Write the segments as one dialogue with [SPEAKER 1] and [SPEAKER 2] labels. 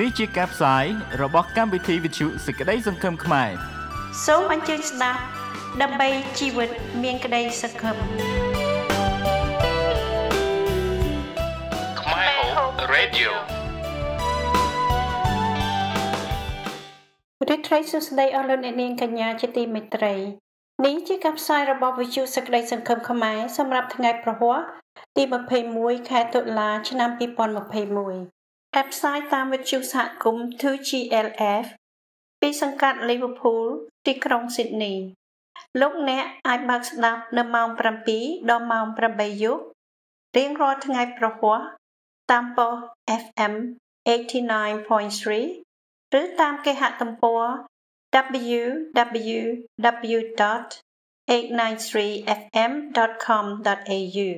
[SPEAKER 1] នេះជាការផ្សាយរបស់កម្មវិធីវិទ្យុសេចក្តីសង្ឃឹមខ្មែរ
[SPEAKER 2] សូមអញ្ជើញស្ដាប់ដើម្បីជីវិតមានក្តីសង្ឃឹម
[SPEAKER 1] ខ្មែរ Hope Radio
[SPEAKER 2] ព្រះត្រីសុស្ដីអស់លោកអ្នកនាងកញ្ញាជាទីមេត្រីនេះជាការផ្សាយរបស់វិទ្យុសេចក្តីសង្ឃឹមខ្មែរសម្រាប់ថ្ងៃប្រហ័សទី21ខែតុលាឆ្នាំ2021 អេបផ្សាយតាមវិទ្យុសហគមន៍ 2GLF ពីសង្កាត់ Liverpool ទីក្រុង Sydney លោកអ្នកអាចបើកស្ដាប់នៅម៉ោង7ដល់ម៉ោង8យប់រៀងរាល់ថ្ងៃប្រហ័សតាមប៉ុស FM 89.3ឬតាមគេហទំព័រ www.893fm.com.au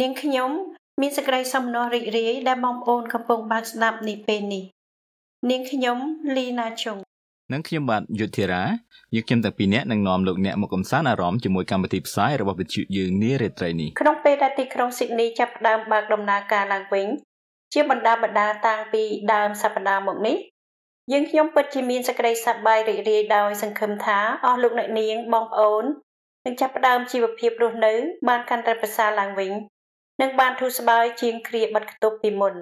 [SPEAKER 2] នាងខ្ញុំ មានសេចក្តីសំណោះរីករាយដែលបងប្អូនកំពុងបានស្ដាប់នេះពេលនេះនាងខ្ញុំលីណាជុង
[SPEAKER 1] និងខ្ញុំបាទយុធិរាយើងខ្ញុំទាំងពីរនាក់នឹងនាំលោកអ្នកមកកំសាន្តអារម្មណ៍ជាមួយកម្មវិធីផ្សាយរបស់វិទ្យុយើងនារាត្រីនេះ
[SPEAKER 2] ក្នុងពេលដែលទីក្រុងស៊ីដនីចាប់ផ្ដើមបើកដំណើរការឡើងវិញជាបណ្ដាបណ្ដាតាំងពីដើមសប្ដាហ៍មកនេះយើងខ្ញុំពិតជាមានសេចក្តីសប្បាយរីករាយដោយសង្ឃឹមថាអស់លោកអ្នកនាងបងប្អូននឹងចាប់ផ្ដើមជីវភាពរស់នៅបានកាន់តែប្រសើរឡើងវិញ និងបានធូរស្បើយជាងគ្រាបាត់ខ្ទប់ពីមុន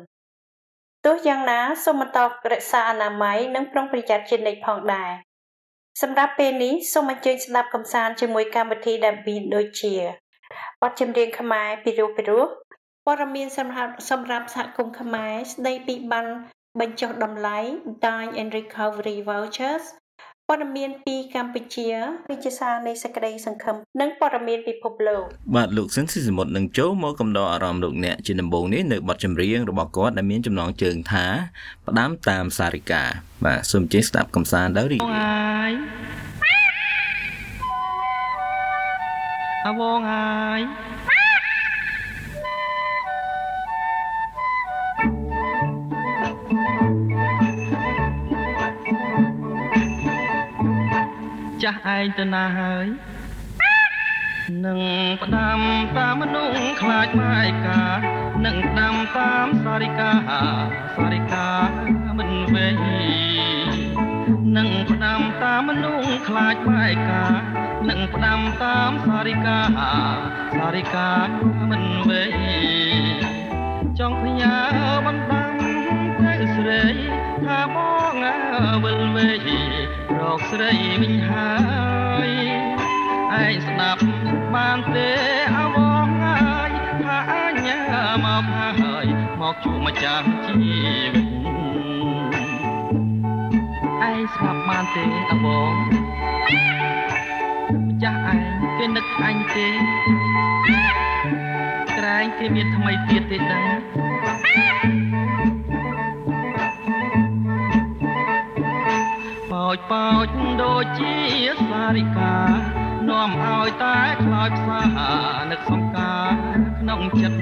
[SPEAKER 2] ទោះយ៉ាងណាសូមបន្តរក្សាអនាម័យនិងប្រុងប្រយ័ត្នជានិច្ចផងដែរសម្រាប់ពេលនេះសូមអញ្ជើញស្ដាប់កំសាន្តជាមួយកម្មវិធីដែលមានដូចជាបទចម្រៀងខ្មែរពីរោះពីរោះព័ត៌មានសម្រាប់សម្រាប់សហគមន៍ខ្មែរស្ដីពីបានបញ្ចុះតម្លៃ Dine and Recovery Vouchers ព័ត៌មានពីកម្ពុជាវិជាសារនៃសេចក្តីសង្ឃឹមនិងព័ត៌មានពិភពលោក
[SPEAKER 1] បាទលោកសិនស៊ីសមុទ្រនឹងចូលមកកំដរអារម្មណ៍លោកអ្នកជាដំបូងនេះនៅបទចម្រៀងរបស់គាត់ដែលមានចំណងជើងថាផ្ដាំតាមសារិកាបាទសូមជេស្ដាប់កំសាន្តដល់រីក
[SPEAKER 3] អវងហើយ ឯងទៅណាហើយនឹងផ្ដាំតាមមនុស្សខ្លាចម៉ែកានឹងផ្ដាំតាមសារិកាសារិកាមិនវេនឹងផ្ដាំតាមមនុស្សខ្លាចម៉ែកានឹងផ្ដាំតាមសារិកាសារិកាមិនវេចង់ផ្ញើបណ្ដាំ ទៅស្រីថាបងវិលវេរកស្រីវិញហើយឯងស្ដាប់បានទេអវងហើយថាអញ្ញាមកហើយមកជួបម្ចាស់ជីវិតឯងស្ដាប់បានទេអវងម្ចាស់ឯងគេនឹកអញទេក្រែងគេមានថ្មីទៀតទេដឹង ចប៉ោចដូចជាសារិកានាំឲ្យតែខ្លោចផ្សានឹកសង្ការក្នុងចិត្ត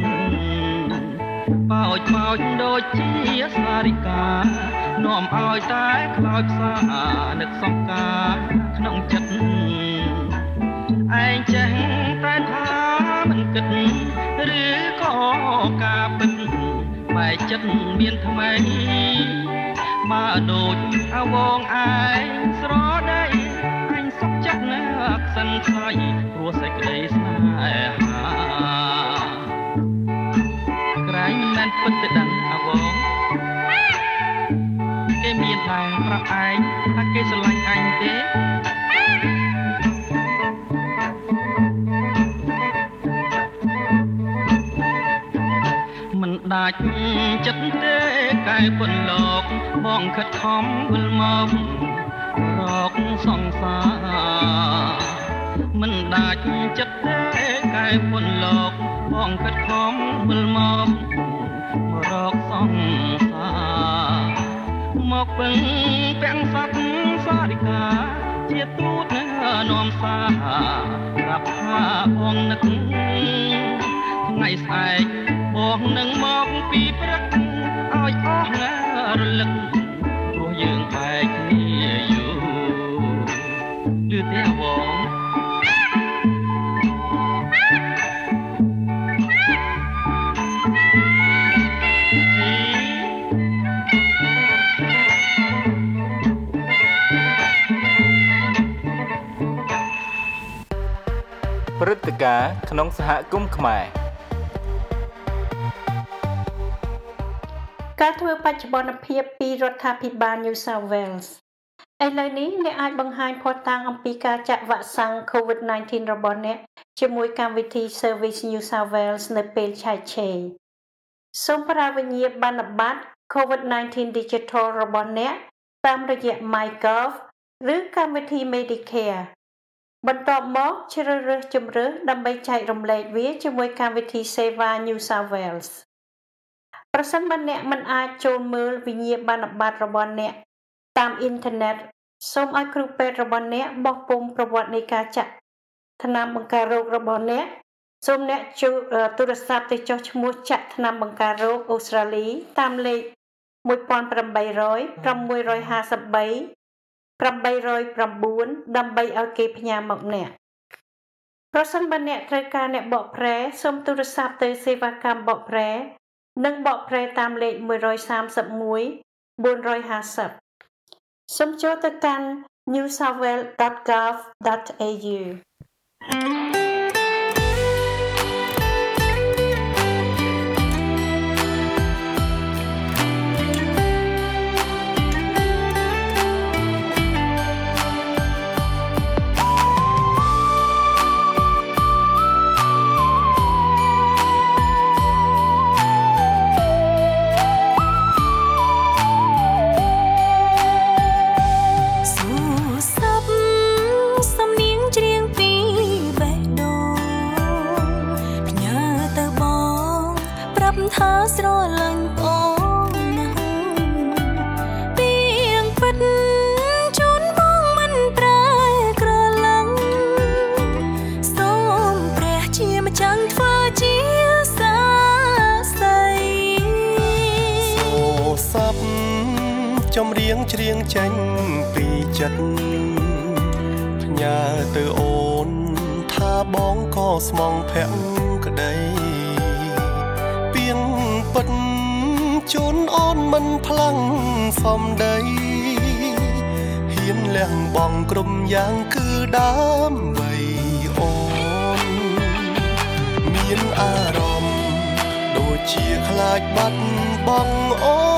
[SPEAKER 3] បោចបោចដូចជាសារិកានាំឲ្យតែខ្លោចផ្សានឹកសង្ការក្នុងចិត្តឯងចេះតែថាមិនគិតឬក៏ការពិតបែកចិត្តមានថ្មី បើដូចអវងឯងស្រដីអញសុខចិត្តណាស់ខ្សិនខ្លាយព្រោះសេចក្តីស្នេហាក្រែងមិនមែនពិតទៅដឹងអវងគេមានតែប្រាប់ឯងថាគេស្រឡាញ់អញទេមិនដាច់ចិត្តទេ កែពន្លកបងខិតខំវិលមករកសង្សារមិនដាច់ចិត្តទេកែពន្លកបងខិតខំវិលមករកសង្សារមកពឹងពាំងសັດសារិកាជាទូតនាំសារប្រាប់ថាបងនឹកថ្ងៃស្អែកបងនឹងមកពីព្រឹក ចអស់ណារលឹកព្រោះយើងបែកគ្នាយូរលឺតែវង
[SPEAKER 4] ព្រឹត្តិការណ៍ក្នុងសហគមន៍ខ្មែរ
[SPEAKER 5] ការធ្វើបច្ចុប្បន្នភាពពីរដ្ឋាភិបាល New South Wales ឥឡូវនេះអ្នកអាចបង្ហាញភស្តុតាងអំពីការចាក់វ៉ាក់សាំង COVID-19 របស់អ្នកជាមួយកម្មវិធី Service New South Wales នៅពេលឆែកឆេរសូមប្រាវិញ្ញាបនបត្រ COVID-19 Digital របស់អ្នកតាមរយៈ MyGov ឬកម្មវិធី Medicare បន្ទាប់មកជ្រើសរើសជម្រើសដើម្បីចែករំលែកវាជាមួយកម្មវិធី Seva New South Wales ប្រសិនបើអ្នកមិនអាចចូលមើលវិញ្ញាបនបត្ររបស់អ្នកតាមអ៊ីនធឺណិតសូមឲ្យគ្រូពេទ្យរបស់អ្នកបោះពុម្ពប្រវត្តិនៃការចាក់ថ្នាំបង្ការរោគរបស់អ្នកសូមអ្នកជួទូរស័ព្ទទៅចុះឈ្មោះចាក់ថ្នាំបង្ការរោគអូស្ត្រាលីតាមលេខ1800 653 809ដើម្បីឲ្យគេផ្ញើមកអ្នកប្រសិនបើអ្នកត្រូវការអ្នកបកប្រែសូមទូរស័ព្ទទៅសេវាកម្មបកប្រែ និងបកប្រែតាមលេខ131 450សូមចូលទៅកាន់ newsouthwales.gov.au ច្រៀងចេញពីចិត្តផ្ញើទៅអូន ថាបងក៏ស្មងភ័ក្រក្តីពៀនពិតជូនអូនមិនផ្លាំងសំដីហ៊ានលះបង់ក្រុមយ៉ាងគឺដើមវ័យអូន មានអារម្មណ៍ដូចជាខ្លាចបាត់បង់អូន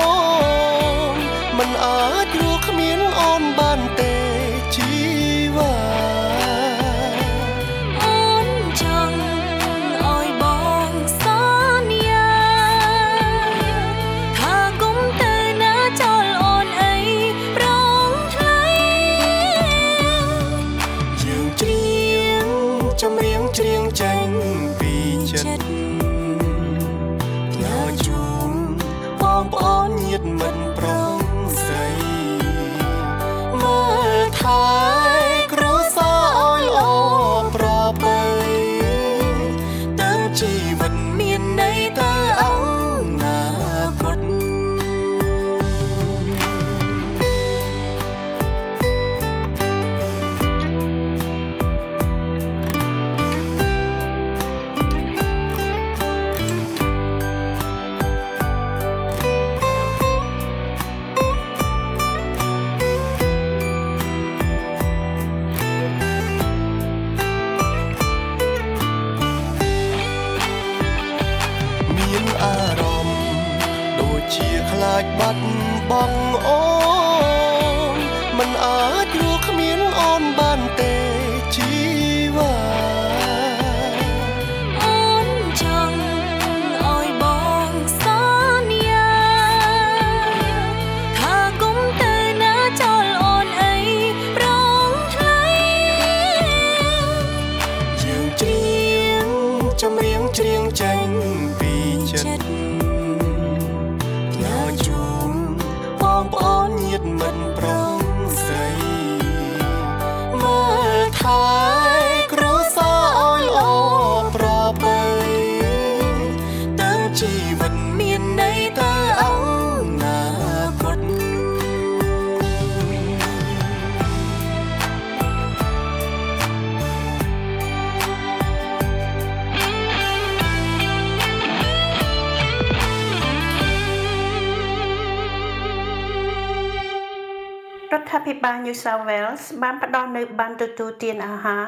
[SPEAKER 5] New South Wales បានផ្ដល់នូវបានទទួលទានអាហារ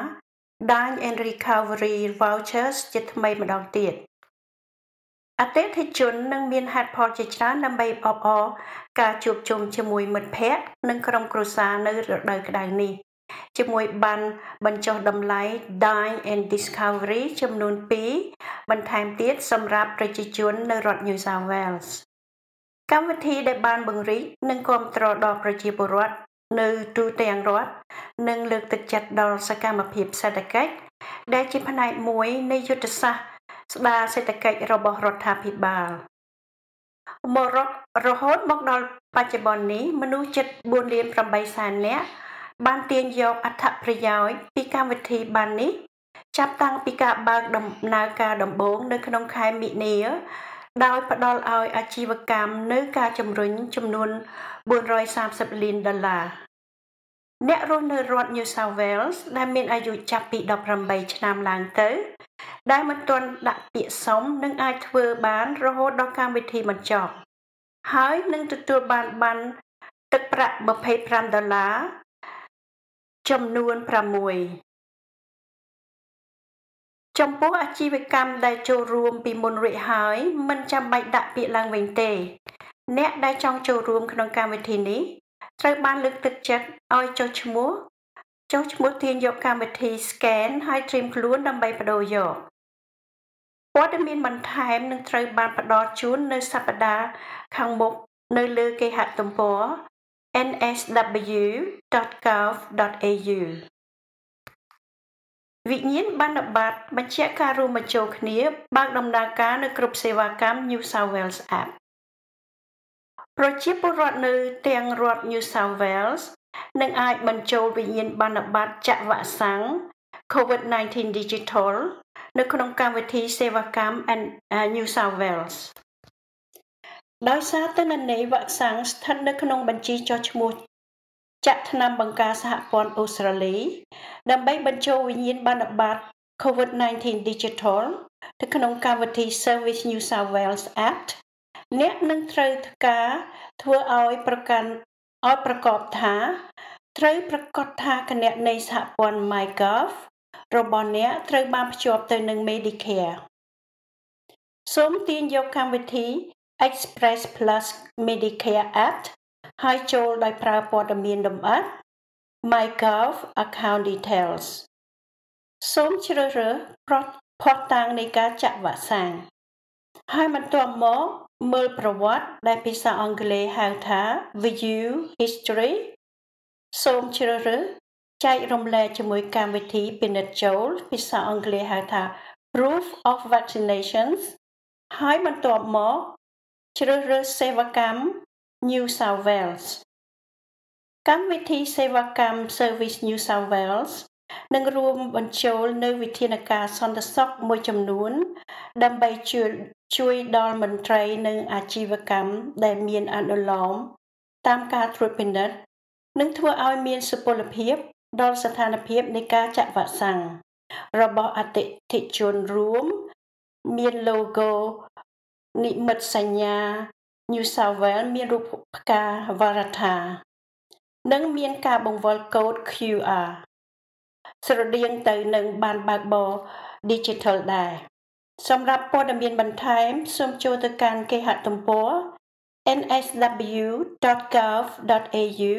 [SPEAKER 2] Dine and Recovery Vouchers ជាថ្មីម្ដងទៀតអតិថិជននឹងមានហេតុផលជាច្រើនដើម្បីអបអរការជួបជុំជាមួយមិត្តភ័ក្តិនិងក្រុមគ្រួសារនៅរដូវក្តៅនេះជាមួយបានបញ្ចុះតម្លៃ Dine and Discovery ចំនួន2បន្ថែមទៀតសម្រាប់ប្រជាជននៅរដ្ឋ New South Wales កម្មវិធីដែលបានបង្រីកនិងគាំទ្រដល់ប្រជាពលរដ្ឋ នៅទូទាំងរដ្ឋនិងលើកទឹកចិត្តដល់សកម្មភាពសេដ្ឋកិច្ចដែលជាផ្នែកមួយនៃយុទ្ធសាស្ត្រស្ដារសេដ្ឋកិច្ចរបស់រដ្ឋាភិបាលមករហូតមកដល់បច្ចុប្បន្ននេះមនុស្សជិត4លាន8សែននាក់បានទាញយកអត្ថប្រយោជន៍ពីកម្មវិធីបាននេះ ចាប់តាំងពីការបើកដំណើរការដំបូងនៅក្នុងខែមិនិនាដោយផ្ដល់ឲ្យអាជីវកម្មនៅការជំរុញចំនួន 430លានដុល្លារអ្នករស់នៅរដ្ឋ New South Wales ដែលមានអាយុចាប់ពី18ឆ្នាំឡើងទៅ ដែលមិនទាន់ដាក់ពាក្យសុំនឹងអាចធ្វើបានរហូតដល់កម្មវិធីបញ្ចប់ហើយនឹងទទួលបានបានទឹកប្រាក់25ដុល្លារចំនួន6ចំពោះអាជីវកម្មដែលចូលរួមពីមុនរួចហើយមិនចាំបាច់ដាក់ពាក្យឡើងវិញទេ អ្នកដែលចង់ចូលរួមក្នុងកម្មវិធីនេះត្រូវបានលើកទឹកចិត្តឲ្យចុះឈ្មោះចុះឈ្មោះទាញយកកម្មវិធី scan ហើយត្រៀមខ្លួនដើម្បីបដូរយកព័ត៌មានបន្ថែមនឹងត្រូវបានផ្ដល់ជូននៅសប្តាហ៍ខាងមុខនៅលើគេហទំព័រ nsw.gov.au វិញ្ញាណបណ្ឌបត្តិបញ្ជាក់ការរួមបញ្ចូលគ្នាបើកដំណើរការនៅគ្រប់សេវាកម្ម New South Wales App ប្រជាពលរដ្ឋនៅទាំងរដ្ឋ New South Wales នឹងអាចបញ្ចូលវិញ្ញាណបណ្ឌបត្តិចាក់វ៉ាក់សាំង COVID-19 Digital នៅក្នុងកម្មវិធីសេវាកម្ម New South Wales ដោយសារទិន្នន័យវ៉ាក់សាំងស្ថិតនៅក្នុងបញ្ជីចុះឈ្មោះចាក់ថ្នាំបង្ការសហព័ន្ធអូស្ត្រាលី ដើម្បីបញ្ចូលវិញ្ញាណប័ណ្ណបត្រ COVID-19 Digital ទៅក្នុងកម្មវិធី Service New South Wales Act អ្នកនឹងត្រូវការធ្វើឲ្យប្រកាន់ឲ្យប្រកបថាត្រូវប្រកាសថាគណនីសហព័ន្ធ MyGov របស់អ្នកត្រូវបានភ្ជាប់ទៅនឹង Medicare សូមទាញយកកម្មវិធី Express Plus Medicare Act ហើយចូលដោយប្រើព័ត៌មានលម្អិត MyGov account details សូមជ្រើសរើសប្រត់ផុសតាងនៃការចាក់វ៉ាក់សាំងហើយបន្ទាប់មក មើលប្រវត្តិដែលភាសាអង់គ្លេសហៅថា view history សូមជ្រើសរើសចែករំលែកជាមួយកម្មវិធីពិនិត្យចូលភាសាអង់គ្លេសហៅថា proof of vaccinations ហើយបន្ទាប់មកជ្រើសរើសសេវាកម្ម New South Wales កម្មវិធីសេវាកម្ម Service New South Wales នឹងរួមបញ្ចូលនៅវិធានការសន្តិសុខមួយចំនួន ដើម្បីជួយ ជួយដល់មន្ត្រីនិងអាជីវកម្មដែលមានអនុលោមតាមការត្រួតពិនិត្យនិងធ្វើឲ្យមានសុពលភាពដល់ស្ថានភាពនៃការចាក់វ៉ាក់សាំងរបស់អតិថិជនរួមមាន logo និមិត្តសញ្ញា New South Wales មានរូបផ្កាវ៉ារ៉ាថានិងមានការបង្វិលកូដ QR ស្រដៀងទៅនឹងបានបើកបរ Digital ដែរ សម្រាប់ព័ត៌មានបន្ថែមសូមចូលទៅកាន់គេហទំព័រ nsw.gov.au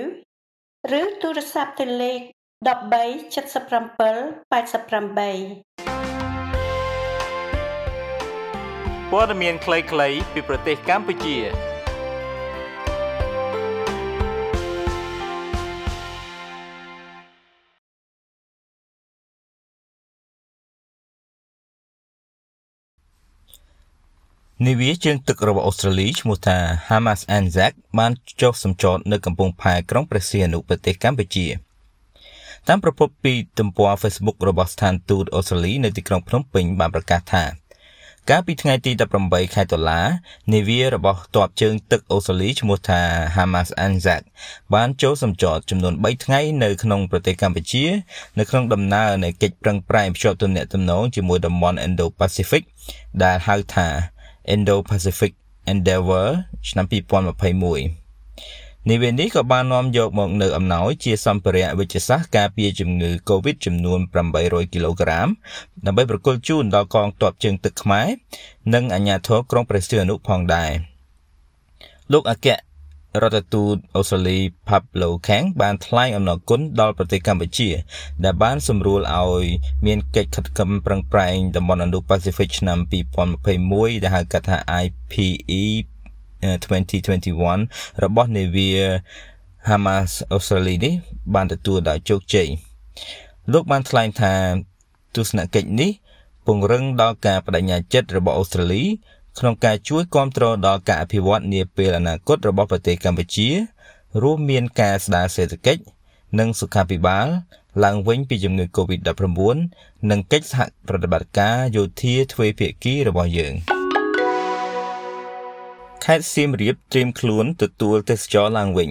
[SPEAKER 2] ឬទូរស័ព្ទទៅលេខ13 77 88
[SPEAKER 1] ព័ត៌មានខ្លីៗពីប្រទេសកម្ពុជា នាវាជើងទឹករបស់អូស្ត្រាលីឈ្មោះថា Hamas Anzac បានចុះសម្ចតនៅកំពង់ផែក្រុងព្រះសីហនុប្រទេសកម្ពុជា តាមប្រភពពីទំព័រ Facebook របស់ស្ថានទូតអូស្ត្រាលីនៅទីក្រុងភ្នំពេញបានប្រកាសថាកាលពីថ្ងៃទី18ខែតុលានាវារបស់ទ័ពជើងទឹកអូស្ត្រាលីឈ្មោះថា Hamas Anzac បានចូលសម្ចតចំនួន3ថ្ងៃនៅក្នុងប្រទេសកម្ពុជា នៅក្នុងដំណើរនៃកិច្ចប្រឹងប្រែងភ្ជាប់ទំនាក់ទំនងជាមួយតំបន់ Indo-Pacific ដែលហៅថា Indo-Pacific Endeavour ឆ្នាំ2021និវេនេះក៏បាននាំយកមកនៅអំណោយជាសម្ភារៈវិទ្យាសាស្ត្រការពារជំងឺ Covid ចំនួន800គីឡូក្រាមដើម្បីប្រគល់ជូនដល់កងទ័ពជើងទឹកខ្មែរនិងអាជ្ញាធរក្រុងព្រះសីហនុផងដែរលោកអគ្គ រដ្ឋទូតអូស្ត្រាលី Pablo Kang បានថ្លែងអំណរគុណដល់ប្រទេសកម្ពុជា ដែលបានសម្រួលឲ្យមានកិច្ចខិតខំប្រឹងប្រែងតំបន់ Indo-Pacific ឆ្នាំ2021ដែលហៅកាត់ថា IPE 2021របស់នាវា Hamas អូស្ត្រាលីនេះបានទទួលដោយជោគជ័យលោកបានថ្លែងថាទស្សនកិច្ចនេះពង្រឹងដល់ការបដិញ្ញាចិត្តរបស់អូស្ត្រាលី ក្នុងការជួយគ្រប់គ្រងដល់ការអភិវឌ្ឍនាពេលអនាគតរបស់ប្រទេសកម្ពុជា រួមមានការស្ដារសេដ្ឋកិច្ចនិងសុខាភិបាល ឡើងវិញពីជំងឺ Covid-19 និងកិច្ចសហប្រតិបត្តិការយោធាទ្វេភាគីរបស់យើងខេត្តសៀមរាបត្រៀមខ្លួនទទួលទេសចរឡើងវិញ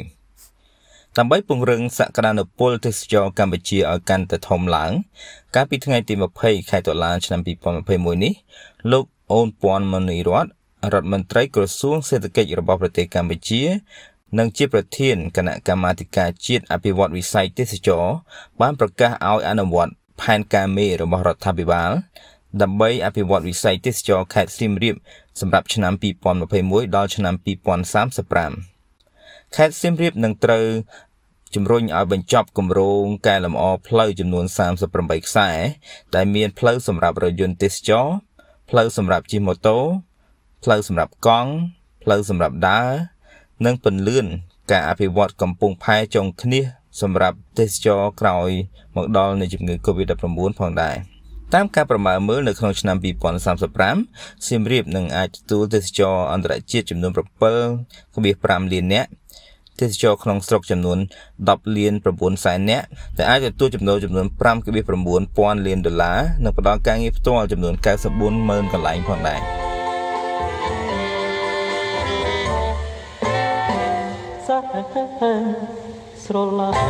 [SPEAKER 1] ដើម្បីពង្រឹងសក្តានុពលទេសចរកម្ពុជាឲ្យកាន់តែធំឡើង កាលពីថ្ងៃទី20ខែតុលាឆ្នាំ2021នេះលោក អូនពាន់មនីរតរដ្ឋមន្ត្រីក្រសួងសេដ្ឋកិច្ចរបស់ប្រទេសកម្ពុជា និងជាប្រធានគណៈកម្មាធិការជាតិអភិវឌ្ឍវិស័យទេសចរបានប្រកាសឲ្យអនុវត្តផែនការមេរបស់រដ្ឋាភិបាលដើម្បីអភិវឌ្ឍវិស័យទេសចរខេត្តសៀមរាបសម្រាប់ឆ្នាំ2021ដល់ឆ្នាំ2035ខេត្តសៀមរាបនឹងត្រូវជំរុញឲ្យបញ្ចប់គម្រោងកែលម្អផ្លូវចំនួន38ខ្សែដែលមានផ្លូវសម្រាប់រថយន្តទេសចរ ផ្លូវសម្រាប់ជិះម៉ូតូផ្លូវសម្រាប់កង់ផ្លូវសម្រាប់ដើរនិងពន្លឿនការអភិវឌ្ឍកំពង់ផែចុងឃ្នៀសសម្រាប់ទេសចរក្រោយមកដល់នៃជំងឺ Covid-19 ផងដែរតាមការប្រមាណមើលនៅក្នុងឆ្នាំ2035សៀមរាបនឹងអាចទទួលទេសចរអន្តរជាតិចំនួន7.5លាននាក់ ទេសចរក្នុងស្រុកចំនួន10លាន9សែននាក់ដែលអាចទទួលចំណូលចំនួន5.9ពាន់លានដុល្លារនិងផ្ដល់ការងារផ្ទាល់ចំនួន94ម៉ឺនកន្លែងផងដែរសាស្រឡាញ់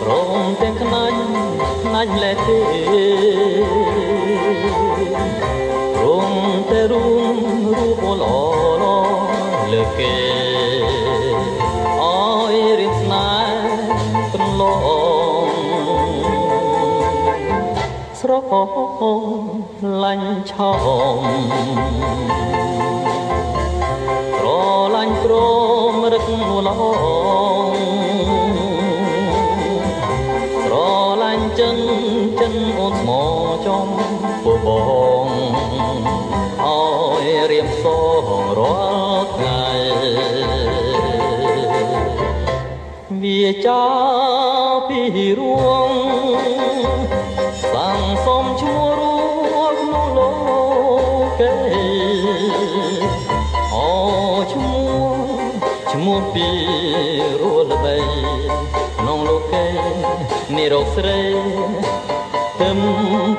[SPEAKER 1] ព្រមទាំងខ្នាញ់ខ្នាញ់លែទេព្រមតែ រួមរូបល្អលើគេអើយរៀនស្នេហ៍កន្លងស្រហលាញ់ឆោមស្រលាញ់ព្រមរឹកឡងស្រលាញ់ចិនចិនអូនស្មោចំពបងអើយ រៀមសងរាល់ថ្ងៃវាចាពីរួងសាំងសុំឈ្មោះរួលក្នុងលោកេអូឈ្មោះឈ្មោះពីរួលល្បីក្នុងលោកេនិរោគស្រីទឹម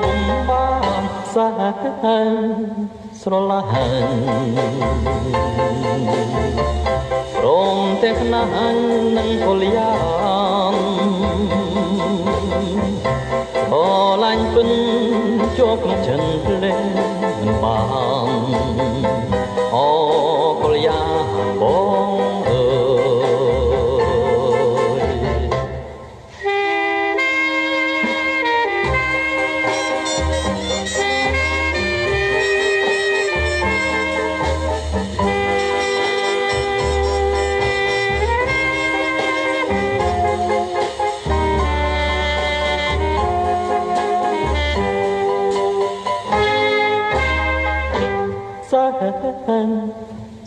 [SPEAKER 1] ពុំបានសា ស្រឡាញ់ព្រមទាំងខ្នាញ់និងពលយ៉ាងអលាញ់ពិនជាប់ក្នុងចិនភ្លេងមិនបានអកលយ៉ាងបង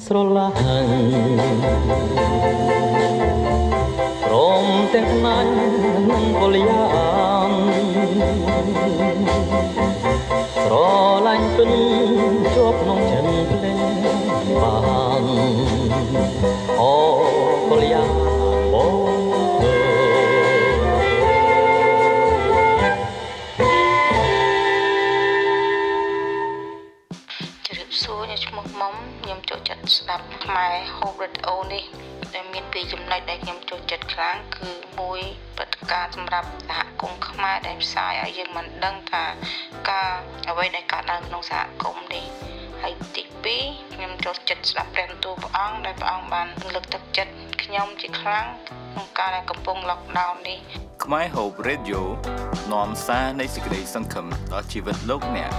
[SPEAKER 1] ស្រឡាញ់ព្រមទាំងខ្នាញ់និងពលយ៉ាងស្រឡាញ់ពិនជាប់ក្នុងចិនភ្លេងបាន
[SPEAKER 6] ស្ដាប់ព្រះបន្ទូលព្រះអង្គដែលព្រះអង្គបានលើកទឹកចិត្តខ្ញុំជាខ្លាំងក្នុងការដែលកំពុង lockdown នេះ
[SPEAKER 7] ខ្មែរ Hope Radio នាំសារនៃសេចក្តីសង្ឃឹមដល់ជីវិតលោកអ្នក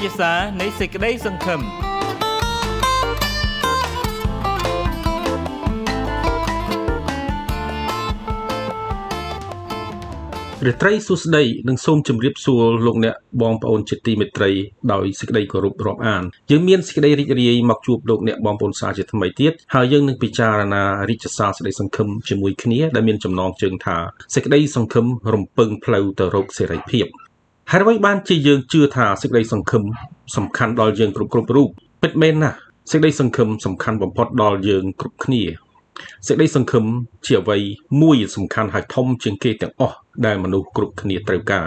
[SPEAKER 7] រាជសារនៃសេចក្តីសង្ឃឹម
[SPEAKER 8] រាត្រីសួស្តីនិងសូមជម្រាបសួរលោកអ្នកបងប្អូនជាទីមេត្រីដោយសេចក្តីគោរពរាប់អានយើងមានសេចក្តីរីករាយមកជួបលោកអ្នកបងប្អូនសាជាថ្មីទៀតហើយយើងនឹងពិចារណារិទ្ធសាស្ត្រសេចក្តីសង្ឃឹមជាមួយគ្នាដែលមានចំណងជើងថាសេចក្តីសង្ឃឹមរំពឹងផ្លូវទៅរកសេរីភាព ហេតុអ្វីបានជាយើងជឿថាសេចក្តីសង្ឃឹមសំខាន់ដល់យើងគ្រប់គ្រប់រូបពិតមែនណាស់សេចក្តីសង្ឃឹមសំខាន់បំផុតដល់យើងគ្រប់គ្នាសេចក្តីសង្ឃឹមជាអ្វីមួយសំខាន់ហើយធំជាងគេទាំងអស់ដែលមនុស្សគ្រប់គ្នាត្រូវការ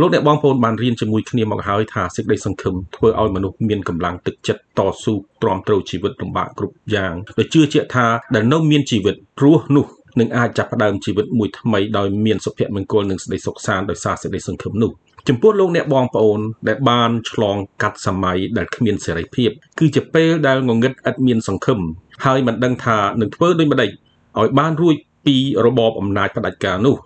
[SPEAKER 8] លោកអ្នកបងប្អូនបានរៀនជាមួយគ្នាមកហើយថាសេចក្តីសង្ឃឹមធ្វើឲ្យមនុស្សមានកម្លាំងទឹកចិត្តតស៊ូទ្រាំទ្រជីវិតលំបាកគ្រប់យ៉ាងដោយជឿជាក់ថាដែលនៅមានជីវិតព្រោះនោះនឹងអាចចាប់ផ្ដើមជីវិតមួយថ្មីដោយមានសុភមង្គលនិងសេចក្តីសុខសាន្តដោយសារសេចក្តីសង្ឃឹមនោះ ចំពោះលោកអ្នកបងប្អូនដែលបានឆ្លងកាត់សម័យដែលគ្មានសេរីភាព គឺជាពេលដែលងងឹតឥតមានសង្ឃឹមហើយមិនដឹងថានឹងធ្វើដូចម្តេចឲ្យបានរួចពីរបបអំណាចផ្ដាច់ការនោះ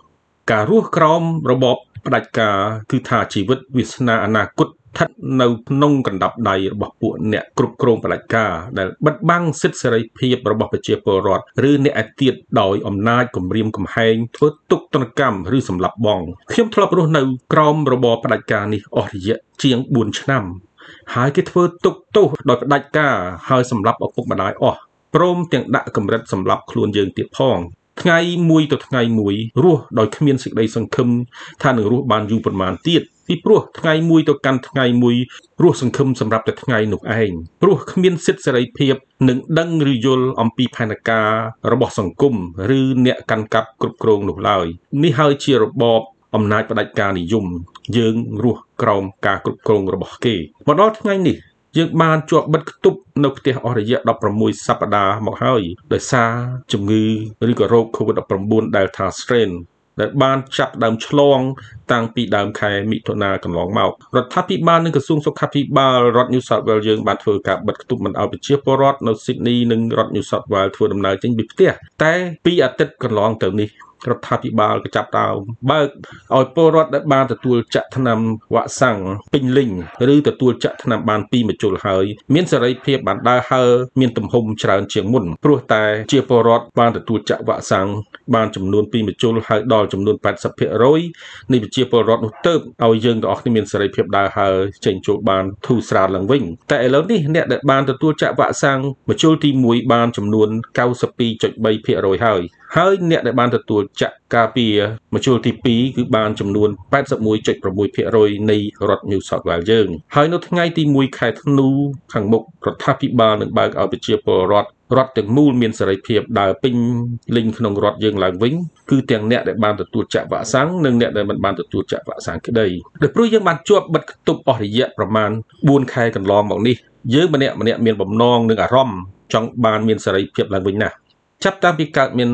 [SPEAKER 8] ការរស់ក្រោមរបបផ្ដាច់ការគឺថាជីវិតវាសនាអនាគត ស្ថិតនៅក្នុងកណ្ដាប់ដៃរបស់ពួកអ្នកគ្រប់គ្រងផ្ដាច់ការដែលបិទបាំងសិទ្ធិសេរីភាពរបស់ប្រជាពលរដ្ឋឬអ្នកឯទៀតដោយអំណាចគំរាមកំហែងធ្វើទុកទណ្ឌកម្មឬសម្លាប់បងខ្ញុំធ្លាប់រស់នៅក្រោមរបបផ្ដាច់ការនេះអស់រយៈជាង4ឆ្នាំហើយគេធ្វើទុកទោសដោយផ្ដាច់ការហើយសម្លាប់ឪពុកម្ដាយអស់ព្រមទាំងដាក់កម្រិតសម្រាប់ខ្លួនយើងទៀតផងថ្ងៃមួយទៅថ្ងៃមួយរស់ដោយគ្មានសេចក្តីសង្ឃឹមថានឹងរស់បានយូរប៉ុន្មានទៀត ពីព្រោះថ្ងៃមួយទៅកាន់ថ្ងៃមួយរស់សង្ឃឹមសម្រាប់តែថ្ងៃនោះឯងព្រោះគ្មានសិទ្ធិសេរីភាពនឹងដឹងឬយល់អំពីផែនការរបស់សង្គមឬអ្នកកាន់កាប់គ្រប់គ្រងនោះឡើយនេះហើយជារបបអំណាចផ្ដាច់ការនិយមយើងរស់ក្រោមការគ្រប់គ្រងរបស់គេមកដល់ថ្ងៃនេះយើងបានជាប់បិទគប់នៅផ្ទះអស់រយៈ16សប្តាហ៍មកហើយដោយសារជំងឺឬក៏រោគ COVID-19 Delta strain ដែលបានចាប់ដើមឆ្លង តាំងពីដើមខែមិថុនាកន្លងមករដ្ឋាភិបាលនិងក្រសួងសុខាភិបាលរដ្ឋ New South Wales យើងបានធ្វើការបិទគប់មិនឲ្យប្រជាពលរដ្ឋនៅ Sydney និងរដ្ឋ New South Wales ធ្វើដំណើរចេញពីផ្ទះតែពីអាទិត្យកន្លងទៅនេះ រដ្ឋាភិបាលក៏ចាប់ដើមបើកឲ្យពលរដ្ឋដែលបានទទួលចាក់ថ្នាំវ៉ាក់សាំងពេញលេញឬទទួលចាក់ថ្នាំបានពីរមជុលហើយមានសេរីភាពបានដើរហើរមានទំហំច្រើនជាងមុនព្រោះតែជាពលរដ្ឋបានទទួលចាក់វ៉ាក់សាំងបានចំនួនពីរមជុលហើយដល់ចំនួន80%នៃប្រជាពលរដ្ឋនោះទៅឲ្យយើងទាំងអស់គ្នាមានសេរីភាពដើរហើរចេញចូលបានធូរស្រាលឡើងវិញតែឥឡូវនេះអ្នកដែលបានទទួលចាក់វ៉ាក់សាំងមជុលទី1បានចំនួន92.3%ហើយ ហើយអ្នកដែលបានទទួលចាក់ការពារមជ្ឈលទី2គឺបានចំនួន81.6%នៃរដ្ឋ New South Wales យើងហើយនៅថ្ងៃទី1ខែធ្នូខាងមុខរដ្ឋាភិបាលនឹងបើកឲ្យប្រជាពលរដ្ឋរដ្ឋទាំងមូលមានសេរីភាពដើរពេញលេញក្នុងរដ្ឋយើងឡើងវិញគឺទាំងអ្នកដែលបានទទួលចាក់វ៉ាក់សាំងនិងអ្នកដែលមិនបានទទួលចាក់វ៉ាក់សាំងក្តីដោយព្រោះយើងបានជាប់បិទគប់អស់រយៈប្រមាណ4ខែកន្លងមកនេះយើងម្នាក់ម្នាក់មានបំណងនិងអារម្មណ៍ចង់បានមានសេរីភាពឡើងវិញណាស់ចាប់តាំងពីកើតមាន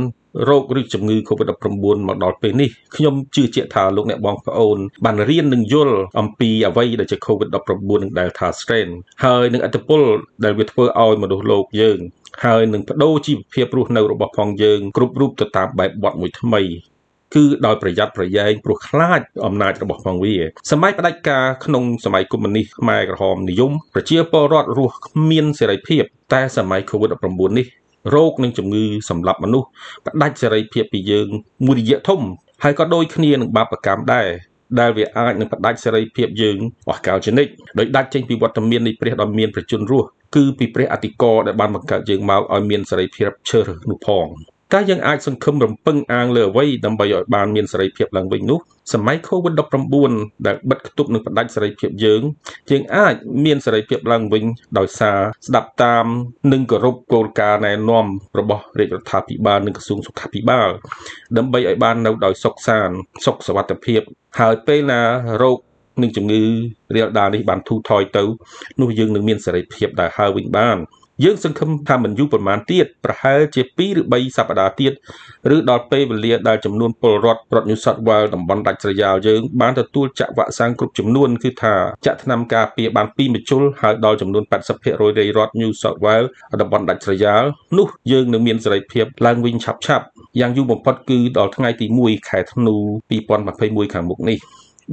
[SPEAKER 8] រោគឬជំងឺ Covid-19 មកដល់ពេលនេះខ្ញុំជឿជាក់ថាលោកអ្នកបងប្អូនបានរៀននិងយល់អំពីអ្វីដែលជា Covid-19 និង Delta strain ហើយនឹងអត្តពលដែលវាធ្វើឲ្យមនុស្សលោកយើង ហើយនឹងបដូរជីវភាពរស់នៅរបស់ផងយើងគ្រប់រូបទៅតាមបែបបទមួយថ្មីគឺដោយប្រយ័ត្នប្រយែងព្រោះខ្លាចអំណាចរបស់ផងវាសម័យផ្ដាច់ការក្នុងសម័យកុម្មុយនីសខ្មែរក្រហមនិយមប្រជាពលរដ្ឋរស់គ្មានសេរីភាពតែសម័យ COVID-19 នេះ រោគនិងជំងឺសម្រាប់មនុស្សផ្ដាច់សេរីភាពពីយើងមួយរយៈធំហើយក៏ដូចគ្នានឹងបាបកម្មដែរដែលវាអាចនឹងផ្ដាច់សេរីភាពយើងអស់កលជានិច្ចដោយដាច់ចេញពីវត្តមាននៃព្រះដ៏មានប្រជញ្ញរស់គឺពីព្រះអតិកោដែលបានបង្កើតយើងមកឲ្យមានសេរីភាពឈើនោះផង តើយើងអាចសង្ឃឹមរំពឹងអាងលើអ្វីដើម្បីឲ្យបានមានសេរីភាពឡើងវិញនោះសម័យ COVID-19 ដែលបិទគប់នឹងផ្ដាច់សេរីភាពយើងយើងអាចមានសេរីភាពឡើងវិញដោយសារស្ដាប់តាមនិងគោរពគោលការណ៍ណែនាំរបស់រាជរដ្ឋាភិបាលនិងក្រសួងសុខាភិបាលដើម្បីឲ្យបាននៅដោយសុខសាន្តសុខសวัสดิភាពហើយពេលណារោគនិងជំងឺរាលដាលនេះបានធូរថយទៅនោះយើងនឹងមានសេរីភាពដែលហើរវិញបាន យើងសង្ឃឹមថាមិនយូរប៉ុន្មានទៀតប្រហែលជា2ឬ3សប្តាហ៍ទៀតឬដល់ពេលវេលាដែលចំនួនពលរដ្ឋរដ្ឋ New South Wales តំបន់ដាច់ស្រយាលយើងបានទទួលចាក់វ៉ាក់សាំងគ្រប់ចំនួនគឺថាចាក់ថ្នាំការពារបាន2មជ្ឈុលហើយដល់ចំនួន80%នៃរដ្ឋ New South Wales តំបន់ដាច់ស្រយាលនោះយើងនឹងមានសេរីភាពឡើងវិញឆាប់ឆាប់យ៉ាងយូរបំផុតគឺដល់ថ្ងៃទី1ខែធ្នូ2021ខាងមុខនេះ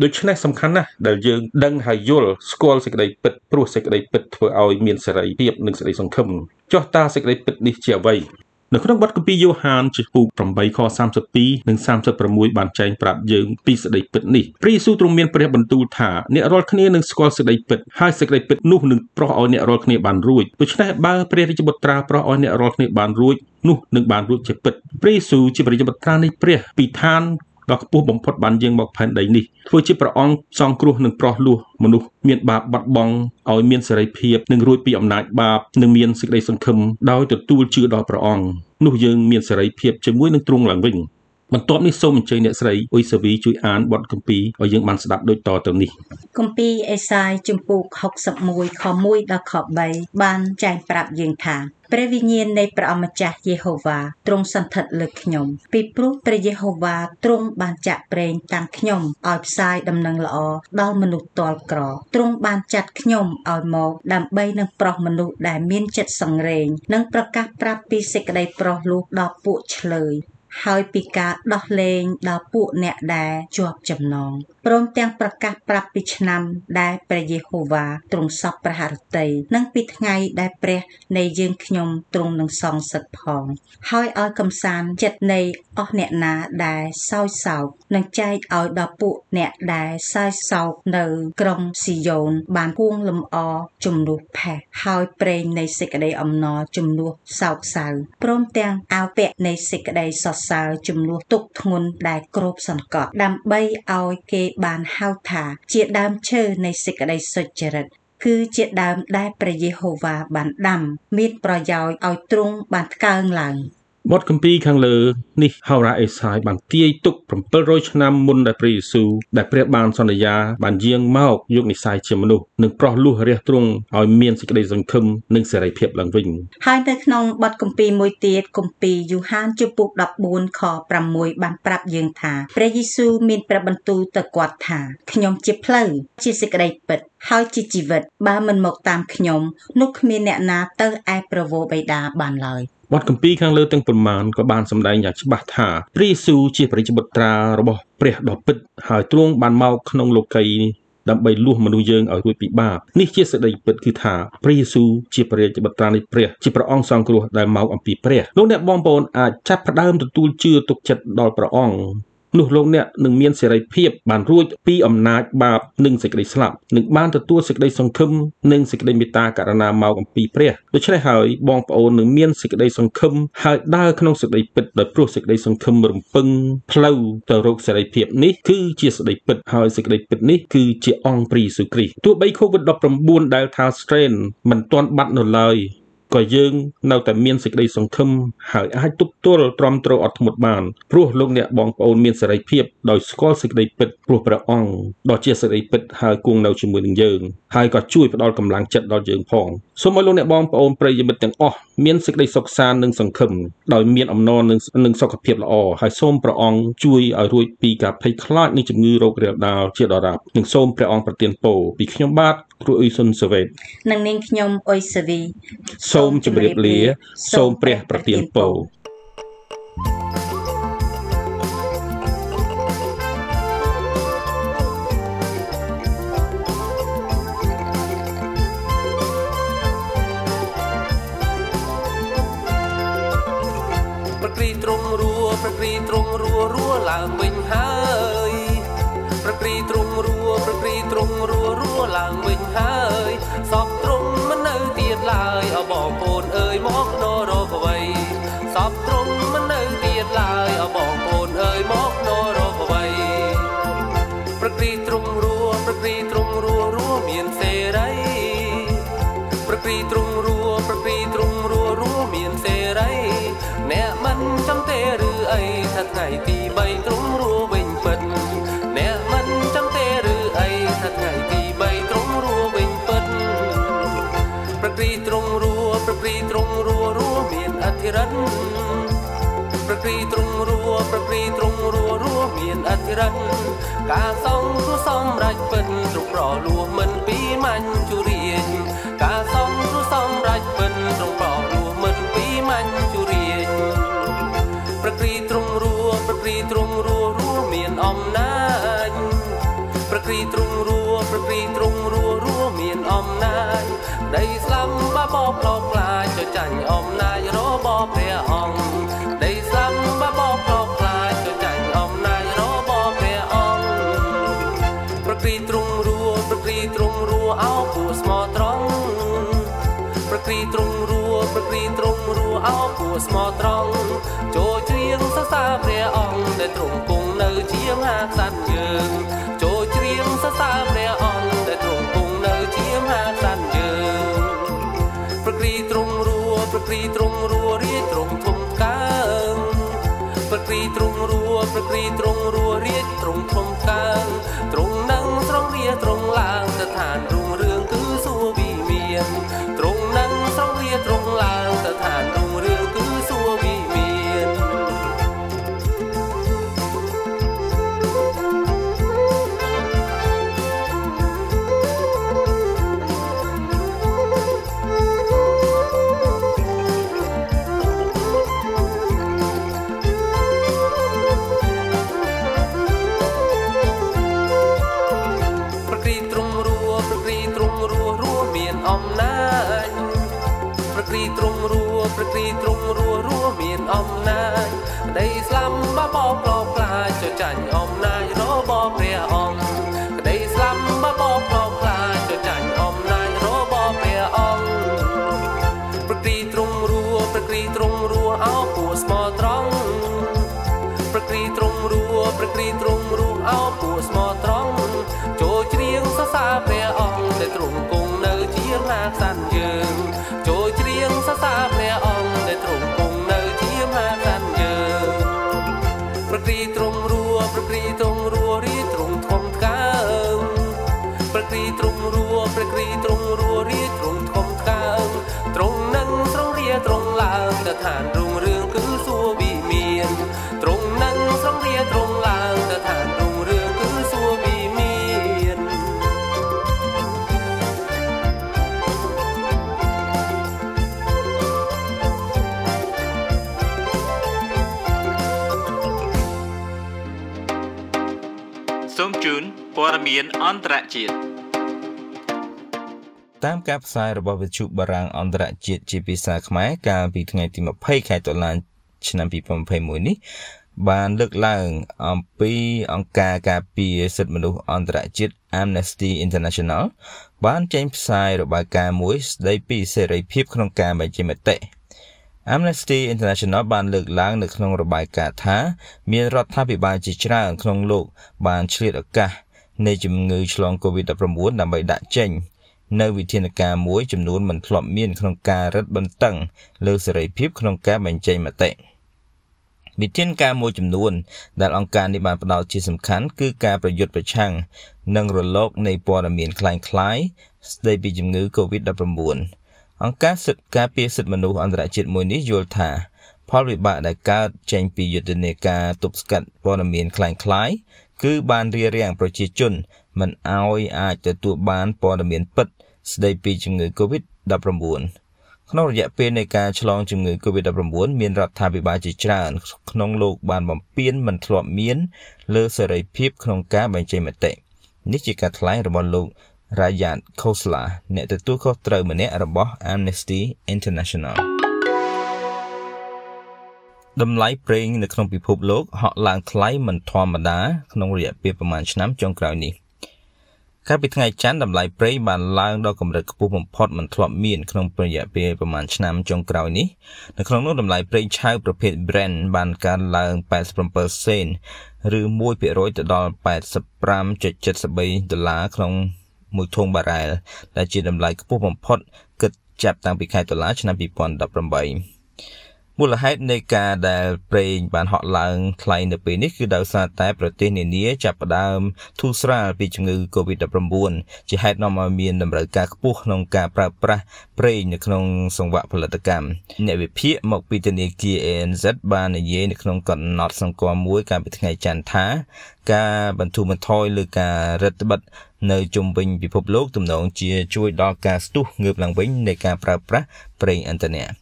[SPEAKER 8] ដូច្នេះសំខាន់ណាស់ដែលយើងដឹងហើយយល់ស្គាល់សេចក្តីពិតព្រោះសេចក្តីពិតធ្វើឲ្យមានសេរីភាពនិងសេចក្តីសង្ឃឹមចុះតើសេចក្តីពិតនេះជាអ្វីនៅក្នុងបទគម្ពីរយ៉ូហានចំពុក8ខ32និង36បានចែងប្រាប់យើងពីសេចក្តីពិតនេះព្រះយេស៊ូវទ្រង់មានព្រះបន្ទូលថាអ្នករាល់គ្នានឹងស្គាល់សេចក្តីពិតហើយសេចក្តីពិតនោះនឹងប្រោះឲ្យអ្នករាល់គ្នាបានរួចដូច្នេះបើព្រះរាជបុត្រាប្រោះឲ្យអ្នករាល់គ្នាបានរួចនោះនឹងបានរួចជាពិតព្រះយេស៊ូវជាព្រះរាជបុត្រានៃព្រះពីឋាន ដ៏ខ្ពស់បំផុតបានយាងមកផែនដីនេះធ្វើជាព្រះអង្គសង្គ្រោះនិងប្រោះលោះមនុស្សមានបាបបាត់បង់ឲ្យមានសេរីភាពនិងរួចពីអំណាចបាបនិងមានសេចក្តីសង្ឃឹមដោយទទួលជឿដល់ព្រះអង្គនោះយើងមានសេរីភាពជាមួយនឹងទ្រង់ឡើងវិញ បន្ទាប់នេះសូមអញ្ជើញអ្នកស្រីអ៊ុយសាវីជួយអានបទគម្ពីរឲ្យយើងបានស្ដាប់ដូចតទៅនេះ
[SPEAKER 9] គម្ពីរអេសាយជំពូក61ខ1ដល់ខ3បានចែងប្រាប់យើងថាព្រះវិញ្ញាណនៃព្រះអម្ចាស់យេហូវ៉ាទ្រង់សន្ធិដ្ឋលើខ្ញុំពីព្រោះព្រះយេហូវ៉ាទ្រង់បានចាក់ប្រេងតាំងខ្ញុំឲ្យផ្សាយដំណឹងល្អដល់មនុស្សទាល់ក្រទ្រង់បានចាត់ខ្ញុំឲ្យមកដើម្បីនឹងប្រោះមនុស្សដែលមានចិត្តសង្រេងនិងប្រកាសប្រាប់ពីសេចក្តីប្រោះលោះដល់ពួកឆ្លើយ ហើយពីការដោះលែងដល់ពួកអ្នកដែលជាប់ចំណងព្រមទាំងប្រកាសប្រាប់ពីឆ្នាំដែលព្រះយេហូវ៉ាទ្រង់សពព្រះハរតី និងពីថ្ងៃដែលព្រះនៃយើងខ្ញុំទ្រង់នឹងសងសឹកផង ហើយឲ្យកំសាន្តចិត្តនៃអស់អ្នកណាដែលសោយសោកនិងចែកឲ្យដល់ពួកអ្នកដែលសោយសោកនៅក្រុងស៊ីយ៉ូនបានពួងលំអជំនួសផេះហើយប្រេងនៃសេចក្តីអំណរជំនួសសោកសៅព្រមទាំងអាវពាក់នៃសេចក្តីសរសើរជំនួសទុកធ្ងន់ដែលគ្របសង្កត់ដើម្បីឲ្យគេបានហៅថា ជាដើមឈើនៃសេចក្តីសុចរិតគឺជាដើមដែលព្រះយេហូវ៉ាបានដាំមានប្រយោជន៍ឲ្យទ្រង់បានថ្កើងឡើង។
[SPEAKER 8] បទគម្ពីរខាងលើនេះហោរ៉ាអេសាយបានទាយទុក700ឆ្នាំមុនដែលព្រះយេស៊ូវដែលព្រះបានសន្យាបានយាងមកយកនិស័យជាមនុស្សនិងប្រោះលោះរះទ្រង់ឲ្យមានសេចក្តីសង្ឃឹមនិងសេរីភាពឡើងវិញ
[SPEAKER 9] ហើយនៅក្នុងបទគម្ពីរមួយទៀតគម្ពីរយូហានជំពូក14ខ6បានប្រាប់យើងថាព្រះយេស៊ូវមានព្រះបន្ទូលទៅគាត់ថាខ្ញុំជាផ្លូវជាសេចក្តីពិតហើយជាជីវិតបើមិនមកតាមខ្ញុំនោះគ្មានអ្នកណាទៅឯប្រវោបិតាបានឡើយ
[SPEAKER 8] បទគម្ពីរខាងលើទាំងប៉ុន្មានក៏បានសម្ដែងយ៉ាងច្បាស់ថាព្រះយេស៊ូវជាព្រះបុត្រារបស់ព្រះដ៏ពិតហើយទ្រង់បានមកក្នុងលោកីយ៍ដើម្បីលួសមនុស្សយើងឲ្យរួចពីបាបនេះជាសេចក្តីពិតគឺថាព្រះយេស៊ូវជាព្រះរាជបុត្រានៃព្រះជាព្រះអង្គសង្គ្រោះដែលមកអំពីព្រះលោកអ្នកបងប្អូនអាចចាប់ផ្ដើមទទួលជឿទុកចិត្តដល់ព្រះអង្គ នោះលោកអ្នកនឹងមានសេរីភាពបានរួចពីអំណាចបាបនិងសេចក្តីស្លាប់នឹងបានទទួលសេចក្តីសង្ឃឹមនិងសេចក្តីមេត្តាករុណាមកអំពីព្រះដូច្នេះហើយបងប្អូននឹងមានសេចក្តីសង្ឃឹមហើយដើរក្នុងសេចក្តីពិតដោយព្រោះសេចក្តីសង្ឃឹមរំពឹងផ្លូវទៅរកសេរីភាពនេះគឺជាសេចក្តីពិតហើយសេចក្តីពិតនេះគឺជាអង្គព្រះយេស៊ូវគ្រីស្ទទោះបី COVID-19 Delta strain មិនទាន់បាត់នៅឡើយ ក៏យើងនៅតែមានសេចក្តីសង្ឃឹមហើយអាចទប់ទល់ទ្រាំទ្រអត់ធ្មត់បានព្រោះលោកអ្នកបងប្អូនមានសេរីភាពដោយស្គាល់សេចក្តីពិតព្រោះព្រះអង្គដ៏ជាសេរីពិតហើយគង់នៅជាមួយនឹងយើងហើយក៏ជួយផ្ដល់កម្លាំងចិត្តដល់យើងផងសូមឲ្យលោកអ្នកបងប្អូនប្រិយមិត្តទាំងអស់មានសេចក្តីសុខសាន្តនិងសង្ឃឹមដោយមានអំណរនិងសុខភាពល្អហើយសូមព្រះអង្គជួយឲ្យរួចពីការភ័យខ្លាចនៃជំងឺរោគរាលដាលជាដរាបនិងសូមព្រះអង្គប្រទានពរពីខ្ញុំបាទគ្រូអ៊ុយសុនសាវេត
[SPEAKER 9] និងនាងខ្ញុំអ៊ុយសាវី
[SPEAKER 8] សូមជម្រាបលា សូមព្រះប្រទានពរ
[SPEAKER 10] ប្រគ្រីទ្រង់រួរួឡើងវិញហើយ ប្រគ្រីទ្រង់រួប្រគ្រីទ្រង់រួរួមានអធិរិទ្ធការសងគ្រោះសម្រេចពិតទ្រង់ប្រលួមិនពីមាញ់ជរៀងការ ព្រះអង្គដីស្លាប់បបោកោខ្លាចទៅចាញ់អំណាចរបស់ព្រះអង្គប្រគីទ្រង់រួប្រគីទ្រង់រួអោពូស្មោត្រង់ប្រគីទ្រង់រួប្រគីទ្រង់រួអោពូស្មោត្រង់ចូលជ្រៀងសរសើរព្រះអង្គដែលទ្រង់គង់នៅជាមហាក្សត្រយើងចូលជ្រៀងសរសើរព្រះអង្គដែលទ្រង់គង់នៅជាមហាក្សត្រយើងប្រគីទ្រង់រួប្រគីទ្រង់រួ ទ្រង់រួប្រគ្រីទ្រង់រួរាជទ្រង់ធំកើងទ្រង់នឹងស្រង់រាទ្រង់ឡើងទៅឋានរុងរឿងគឺសួគ៌វិមានទ្រង់នឹងស្រង់រាទ្រង់ឡើងទៅឋាន អំណាចក្តីស្លាប់បបោក្លោកខ្លាចចចាញ់អំណាចរបស់ព្រះអង្គក្តីស្លាប់បបោក្លោកខ្លាចចចាញ់អំណាចរបស់ព្រះអង្គប្រគ្រីទ្រង់រួប្រគ្រីទ្រង់រួអោគួស្មោះត្រង់ប្រគ្រីទ្រង់រួប្រគ្រីទ្រង់រួអោគួស្មោះ
[SPEAKER 1] នព័ត៌មានអន្តរជាតិតាមការផ្សាយរបស់វិទ្យុបារាំងអន្តរជាតិជាភាសាខ្មែរកាលពីថ្ងៃទី20ខែតុលាឆ្នាំ2021នេះបានលើកឡើងអំពីអង្គការការពារសិទ្ធិមនុស្សអន្តរជាតិ Amnesty International បានចេញផ្សាយរបាយការណ៍មួយស្ដីពីសេរីភាពក្នុងការបញ្ចេញមតិ Amnesty International បានលើកឡើងនៅក្នុងរបាយការណ៍ថា មានរដ្ឋាភិបាលជាច្រើនក្នុងលោកបានឆ្លៀតឱកាស នៃជំងឺឆ្លង COVID-19 ដើម្បីដាក់ចេញ នៅវិធានការមួយចំនួនមិនធ្លាប់មានក្នុងការរឹតបន្តឹងលើសេរីភាពក្នុងការបញ្ចេញមតិវិធានការមួយចំនួន ដែលអង្គការនេះបានផ្ដោតជាសំខាន់គឺការប្រយុទ្ធប្រឆាំងនឹងរលកនៃព័ត៌មានคล้ายៗស្ដីពីជំងឺ COVID-19 អង្គការសិទ្ធិការពារសិទ្ធិមនុស្សអន្តរជាតិមួយនេះយល់ថា ផលវិបាកដែលកើតចេញពីយុទ្ធនាការទប់ស្កាត់ព័ត៌មានคล้ายៗ គឺបានរារាំងប្រជាជនមិនឲ្យអាចទទួលបានព័ត៌មានពិត ស្ដីពីជំងឺ COVID-19 ក្នុងរយៈពេលនៃការឆ្លងជំងឺ COVID-19 មានរដ្ឋាភិបាលជាច្រើនក្នុងលោកបានបំពេញមិនធ្លាប់មានលើសេរីភាពក្នុងការបញ្ចេញមតិនេះជាការថ្លែងរបស់លោក Rayat Khosla អ្នកទទួលខុសត្រូវម្នាក់របស់ Amnesty International តម្លៃប្រេងនៅក្នុងពិភពលោកហក់ឡើងថ្លៃមិនធម្មតាក្នុងរយៈពេលប្រមាណឆ្នាំចុងក្រោយនេះកាលពីថ្ងៃច័ន្ទតម្លៃប្រេងបានឡើងដល់កម្រិតខ្ពស់បំផុតមិនធ្លាប់មានក្នុងរយៈពេលប្រមាណឆ្នាំចុងក្រោយនេះនៅក្នុងនោះតម្លៃប្រេងឆៅប្រភេទ Brent បានកើនឡើង87សេនឬ1%ទៅដល់85.73ដុល្លារក្នុងមួយធុងបារ៉ែលដែលជាតម្លៃខ្ពស់បំផុតគិតចាប់តាំងពីខែតុលាឆ្នាំ2018 មូលហេតុនៃការដែលប្រេងបានហក់ឡើងថ្លៃនៅពេលនេះគឺដោយសារតែប្រទេសនានាចាប់ផ្ដើមធូរស្រាលពីជំងឺ Covid-19 ជាហេតុនាំឲ្យមានតម្រូវការខ្ពស់ក្នុងការប្រើប្រាស់ប្រេងនៅក្នុងសង្វាក់ផលិតកម្មអ្នកវិភាគមកពីធនាគារ ANZ បាននិយាយនៅក្នុងកំណត់សង្គមមួយកាលពីថ្ងៃច័ន្ទថា ការបន្ធូរបន្ថយលើការរឹតបន្តឹងនៅជុំវិញពិភពលោកទំនងជាជួយដល់ការស្ទុះងើបឡើងវិញនៃការប្រើប្រាស់ប្រេងឥន្ធនៈ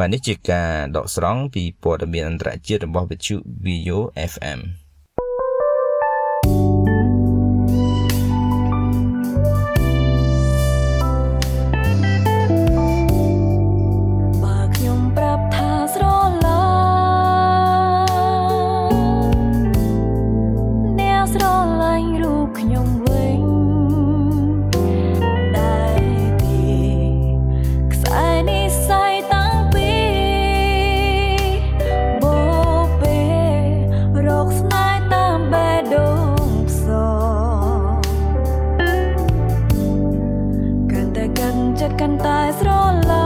[SPEAKER 1] បាទនេះជាការដកស្រង់ពីព័ត៌មានអន្តរជាតិរបស់វិទ្យុ VO FM
[SPEAKER 11] ត្តកាន់តែស្រឡាក៏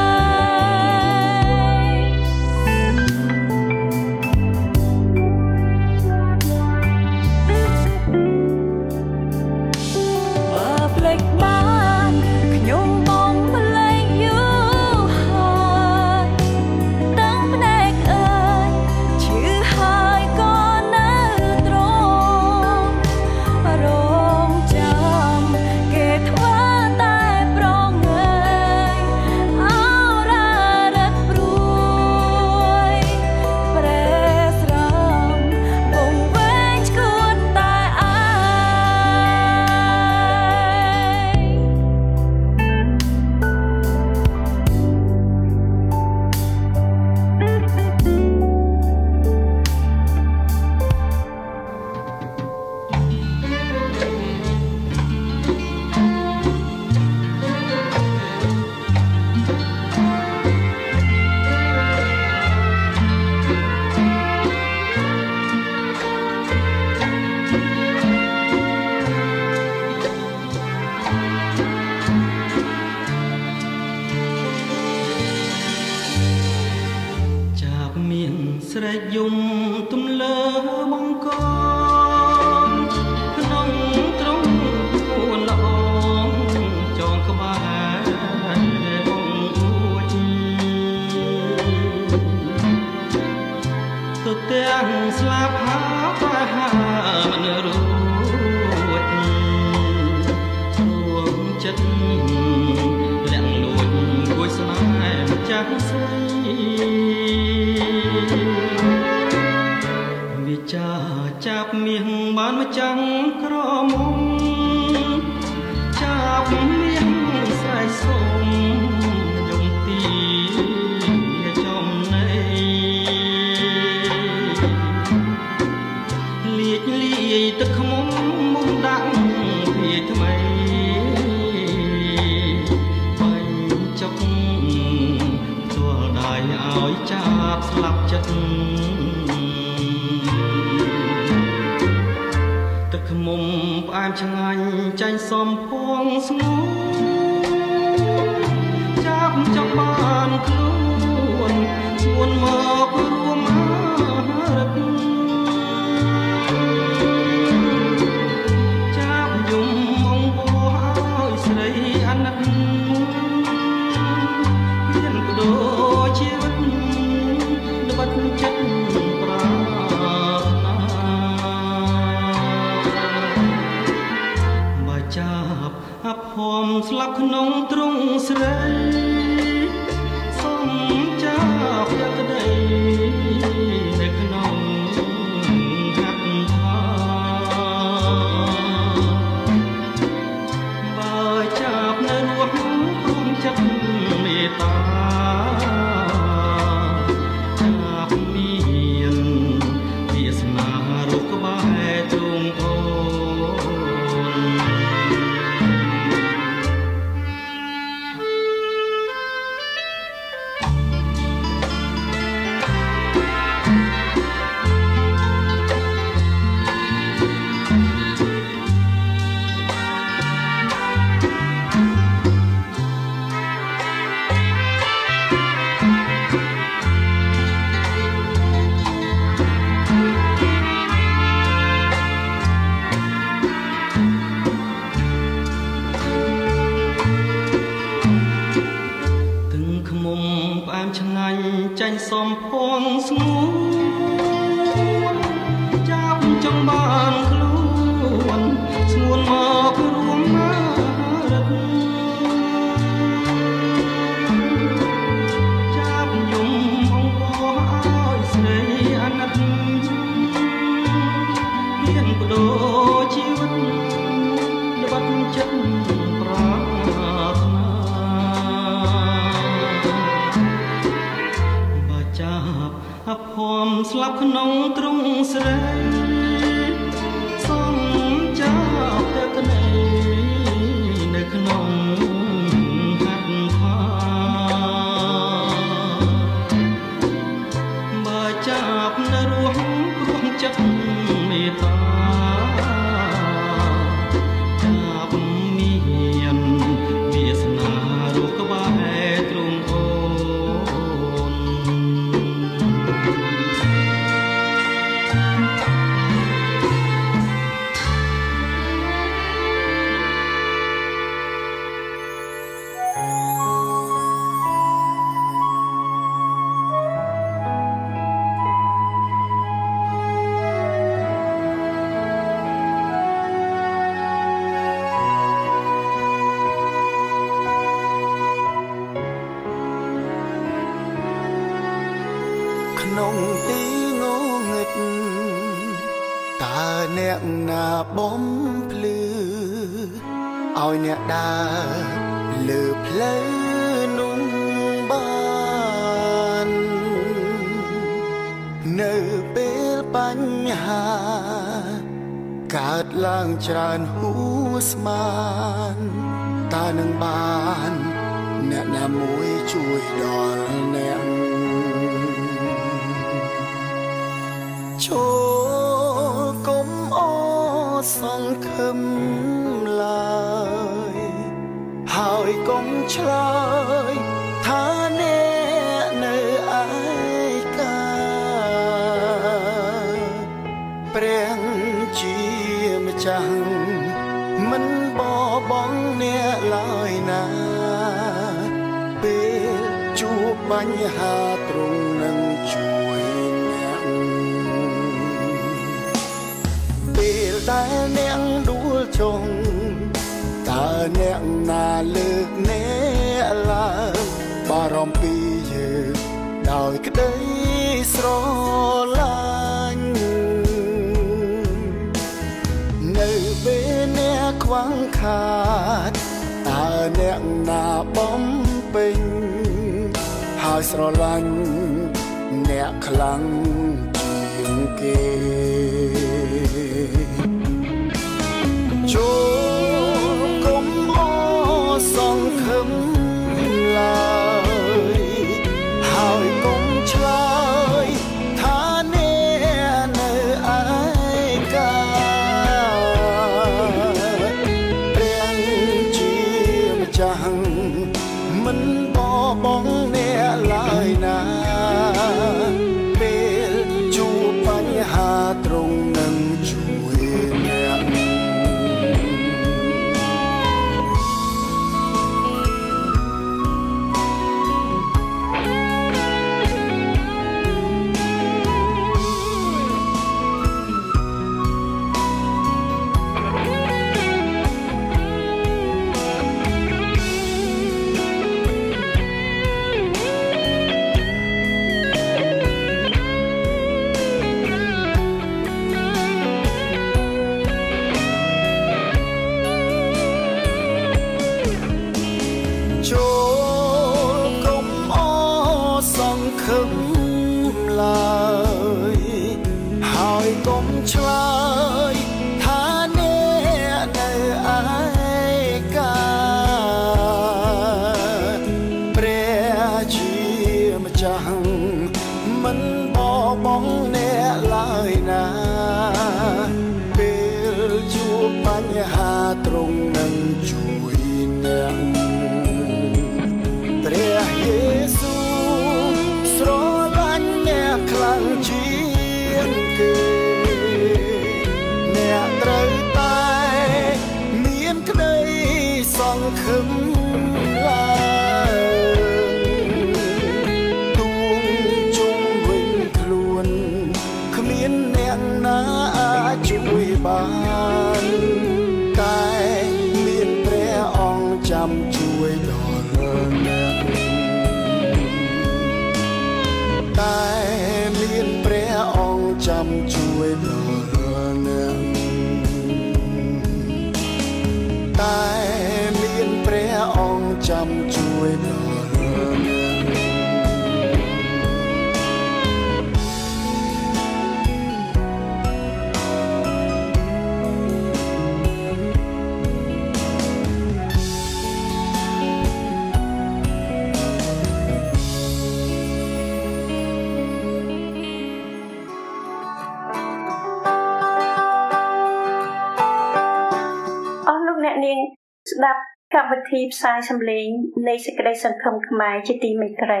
[SPEAKER 11] ធីផ្សាយសម្លេងនៃសេ
[SPEAKER 3] ចក្តីសង្ឃឹ
[SPEAKER 12] មខ្មែរជាទី
[SPEAKER 13] មេត្រី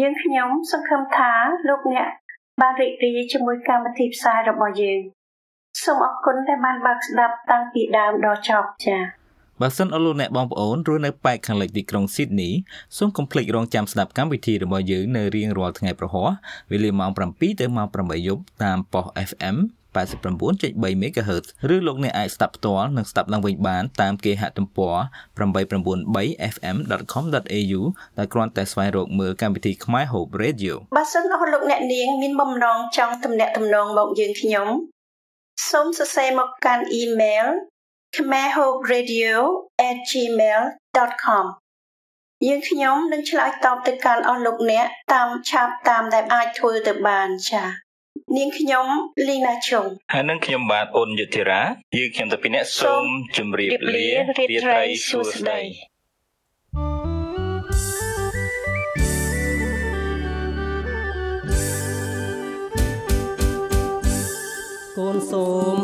[SPEAKER 13] យើងខ្ញុំ
[SPEAKER 2] សង្ឃឹមថាលោកអ្នកបានរីករាយជាមួយកម្មវិធីផ្សាយរបស់យើងសូមអរគុណដែលបានបើកស្ដាប់តាំងពីដើមដល់ចប់ចា៎
[SPEAKER 1] បើសិនអស់លោកអ្នកបងប្អូនរស់នៅប៉ែកខាងលិចទីក្រុង Sydney សូមកុំភ្លេចរងចាំស្ដាប់កម្មវិធីរបស់យើងនៅរៀងរាល់ថ្ងៃប្រហោះវេលាម៉ោង7ទៅម៉ោង8យប់តាមប៉ុស FM 89.3 MHz ឬលោកអ្នកអាចស្ដាប់ផ្ទាល់និងស្ដាប់ឡើងវិញបានតាមគេហទំព័រ 893fm.com.au ដែលគ្រាន់តែស្វែងរកមើលកម្មវិធីខ្មែរ Hope Radio
[SPEAKER 2] បើសិនអស់លោកអ្នកនាងមានបំណងចង់ទំនាក់ទំនងមកយើងខ្ញុំសូមសរសេរមកកាន់អ៊ីមែល khmerhoperadio@gmail.com យើងខ្ញុំនឹងឆ្លើយតបទៅកាន់អស់លោកអ្នកតាមឆាប់តាមដែលអាចធ្វើទៅបានចា៎ នាងខ្ញុំលីណាឈុង
[SPEAKER 1] ហើយនឹងខ្ញុំបាទអូនយុធិរាយើងខ្ញុំទៅពីអ្នកសូមជម្រាបលារាត្រីសួស្តី
[SPEAKER 14] កូនសូម